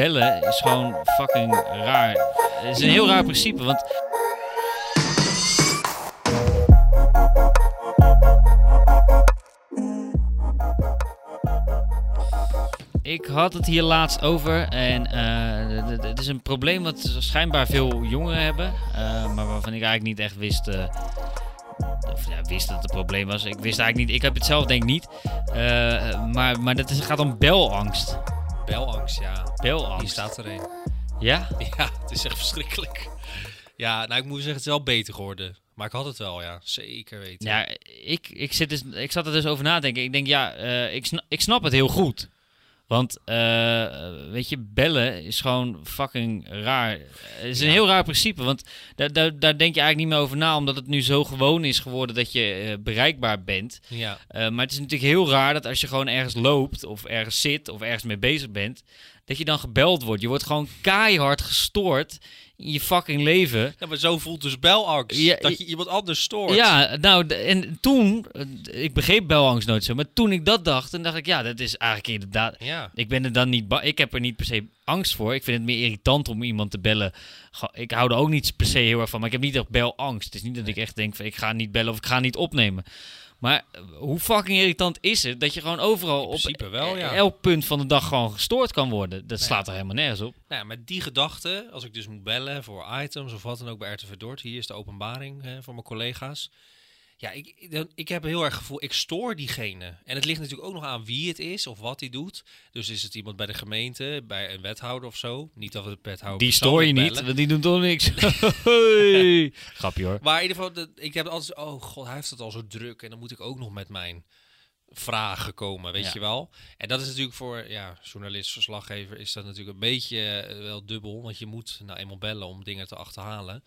bellen is gewoon fucking raar. Het is een heel raar principe, want... Ik had het hier laatst over en eh, het is een probleem wat schijnbaar veel jongeren hebben, eh, maar waarvan ik eigenlijk niet echt wist, eh, of ja, wist dat het een probleem was. Ik wist eigenlijk niet, ik heb het zelf denk ik niet, maar, maar dat gaat om belangst. Belangst, ja. Belangst. Hier staat er een. Ja? Ja, het is echt verschrikkelijk. Ja, nou ik moet zeggen, het is wel beter geworden. Maar ik had het wel, ja. Zeker weten. Ja, ik, ik, zit dus, ik zat er dus over na te denken. Ik denk, ja, eh, ik, sna- ik snap het heel goed. Want, eh, weet je, bellen is gewoon fucking raar. Het is een heel raar principe, want daar, daar, daar denk je eigenlijk niet meer over na, omdat het nu zo gewoon is geworden dat je eh, bereikbaar bent. Ja, Eh, maar het is natuurlijk heel raar dat als je gewoon ergens loopt, of ergens zit, of ergens mee bezig bent, dat je dan gebeld wordt. Je wordt gewoon keihard gestoord je fucking leven. ja maar zo voelt dus belangst. Ja, dat je iemand anders stoort. Ja, nou, en toen, eh, ik begreep belangst nooit zo, maar toen ik dat dacht, dan dacht ik, ja, dat is eigenlijk inderdaad, Ja. ik ben er dan niet, ik heb er niet per se angst voor. Ik vind het meer irritant om iemand te bellen. Ik hou er ook niet per se heel erg van, maar ik heb niet echt belangst. Het is niet dat ik echt denk van, ik ga niet bellen of ik ga niet opnemen. Maar hoe fucking irritant is het dat je gewoon overal op principe wel, ja. elk punt van de dag gewoon gestoord kan worden? Dat Nee. slaat er helemaal nergens op. Nou ja, met die gedachte, als ik dus moet bellen voor items of wat dan ook bij RTV Dort, hier is de openbaring hè, voor mijn collega's. Ja, ik, ik heb heel erg het gevoel, ik stoor diegene. En het ligt natuurlijk ook nog aan wie het is of wat hij doet. Dus is het iemand bij de gemeente, bij een wethouder of zo. Niet dat we de wethouder Die stoor je niet, want die doen toch niks. Grapje hoor. Maar in ieder geval, ik heb altijd, oh god, hij heeft het al zo druk. En dan moet ik ook nog met mijn vragen komen, weet Ja. je wel. En dat is natuurlijk voor ja, journalist, verslaggever, is dat natuurlijk een beetje eh, wel dubbel. Want je moet nou eenmaal bellen om dingen te achterhalen.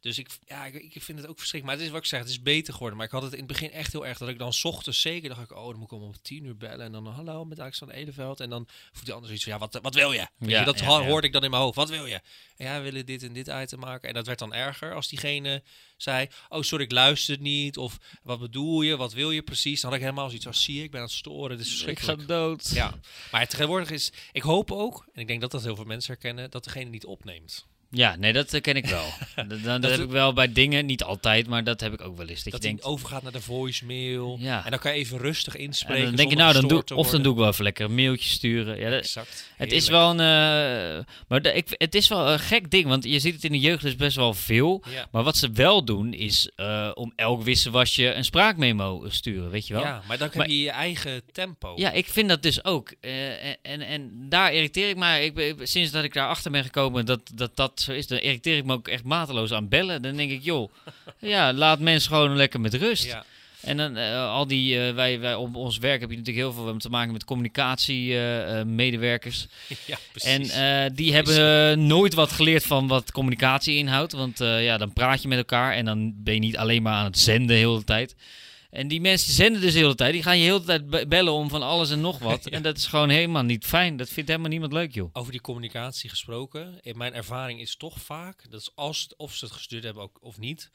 Dus ik, ja, ik, ik vind het ook verschrikkelijk. Maar het is wat ik zeg, het is beter geworden. Maar ik had het in het begin echt heel erg dat ik dan 's ochtends zeker dacht ik, oh, dan moet ik om om tien uur bellen. En dan hallo met Alexander Edeveld. En dan voelt die ander zoiets van, ja, wat, wat wil je? Weet Ja, je dat ja, ho- ja. hoorde ik dan in mijn hoofd. Wat wil je? Ja, we willen dit en dit item maken. En dat werd dan erger als diegene zei, oh sorry, ik luister niet. Of wat bedoel je? Wat wil je precies? Dan had ik helemaal zoiets als, zie je, ik ben aan het storen. Dit is Ik ga dood. Ja, maar tegenwoordig is, ik hoop ook, en ik denk dat dat heel veel mensen herkennen, dat degene niet opneemt. Ja, nee, dat eh, ken ik wel. dat, dat, dat heb ik wel bij dingen, niet altijd, maar dat heb ik ook wel eens. Dat, Dat je denkt, overgaat naar de voicemail. Ja. En dan kan je even rustig en inspreken. dan denk je, nou, dan doe, of dan doe ik wel even lekker een mailtje sturen. Ja, dat, Exact. het is wel een, eh, maar de- ik, het is wel een gek ding, want je ziet het in de jeugd dus best wel veel. Ja. Maar wat ze wel doen, is eh, om elk wisselwasje een spraakmemo sturen, weet je wel? Ja, maar dan heb je je eigen tempo. Ja, ik vind dat dus ook. En, en, en daar irriteer ik me. Ik sinds dat ik daarachter ben gekomen dat, dat dat zo is, dan irriteer ik me ook echt mateloos aan bellen. Dan denk ik, joh, ja, laat mensen gewoon lekker met rust. Ja. En dan eh, al die, eh, wij, wij op ons werk heb je natuurlijk heel veel te maken met communicatiemedewerkers. ja, en precies. eh, die hebben eh, nooit wat geleerd van wat communicatie inhoudt. Want eh, ja, dan praat je met elkaar en dan ben je niet alleen maar aan het zenden de hele tijd. En die mensen zenden dus de hele tijd. Die gaan je de hele tijd be- bellen om van alles en nog wat. En dat is gewoon helemaal niet fijn. Dat vindt helemaal niemand leuk, joh. Over die communicatie gesproken. In mijn ervaring is toch vaak, dat is als, of ze het gestuurd hebben ook, of niet.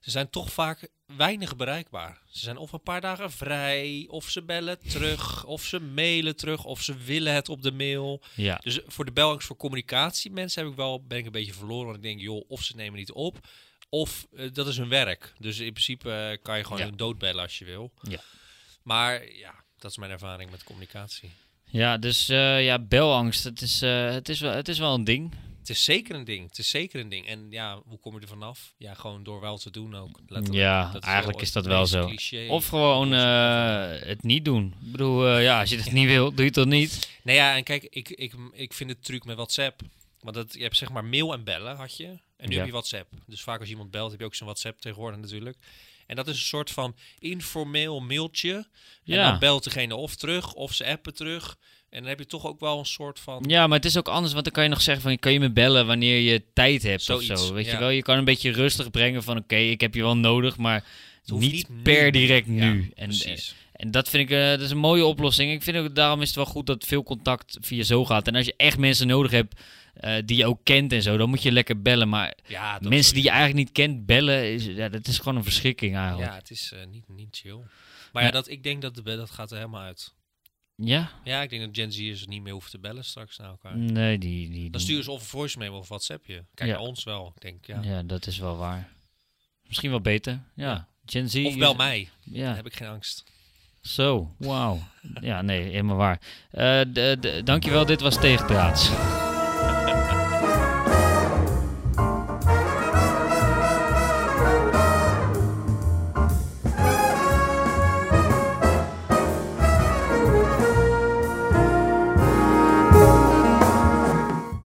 Ze zijn toch vaak weinig bereikbaar. Ze zijn of een paar dagen vrij, of ze bellen terug, of ze mailen terug, of ze willen het op de mail. Ja. Dus voor de belangst voor communicatie mensen heb ik wel, ben ik een beetje verloren. Want ik denk, joh, of ze nemen niet op, of eh, dat is hun werk. Dus in principe eh, kan je gewoon Ja. doodbellen als je wil. Ja. Maar ja, dat is mijn ervaring met communicatie. Ja, dus eh, ja, belangst. Het is, eh, het, is wel, het is wel een ding. Het is zeker een ding. Het is zeker een ding. En ja, hoe kom je er vanaf? Ja, gewoon door wel te doen ook. letterlijk. Ja, Dat eigenlijk is dat wel zo. cliché. Of gewoon eh, het niet doen. Ik bedoel, eh, ja, als je het niet wil, doe je het toch niet? Nee, ja, en kijk, ik, ik, ik vind het truc met WhatsApp. Want dat, je hebt zeg maar mail en bellen had je. En nu Ja. heb je WhatsApp. Dus vaak als iemand belt, heb je ook zo'n WhatsApp tegenwoordig natuurlijk. En dat is een soort van informeel mailtje. En Ja. dan belt degene of terug, of ze appen terug. En dan heb je toch ook wel een soort van... Ja, maar het is ook anders, want dan kan je nog zeggen van, kan je me bellen wanneer je tijd hebt Zoiets, of zo. Weet je wel, je kan een beetje rustig brengen van, oké, ik heb je wel nodig, maar niet, per direct nu. En. Eh, en dat vind ik uh, dat is een mooie oplossing. Ik vind ook, daarom is het wel goed dat veel contact via zo gaat. En als je echt mensen nodig hebt eh, die je ook kent en zo, dan moet je lekker bellen. Maar ja, mensen die je eigenlijk niet kent, bellen, is, ja, dat is gewoon een verschrikking eigenlijk. Ja, het is niet, niet chill. Maar ja, dat, ik denk dat de, dat gaat er helemaal uit. Ja? Ja, ik denk dat Gen Z'ers niet meer hoeven te bellen straks naar elkaar. Nee, die... die dan sturen ze of voice mail of WhatsAppje. Kijk, naar ons wel, ik denk ja. Ja, dat is wel waar. Misschien wel beter, ja. Gen Of bel mij. Ja. Heb ik geen angst. Zo, wauw. ja, nee, helemaal waar. Uh, dankjewel, dit was Tegenpraats.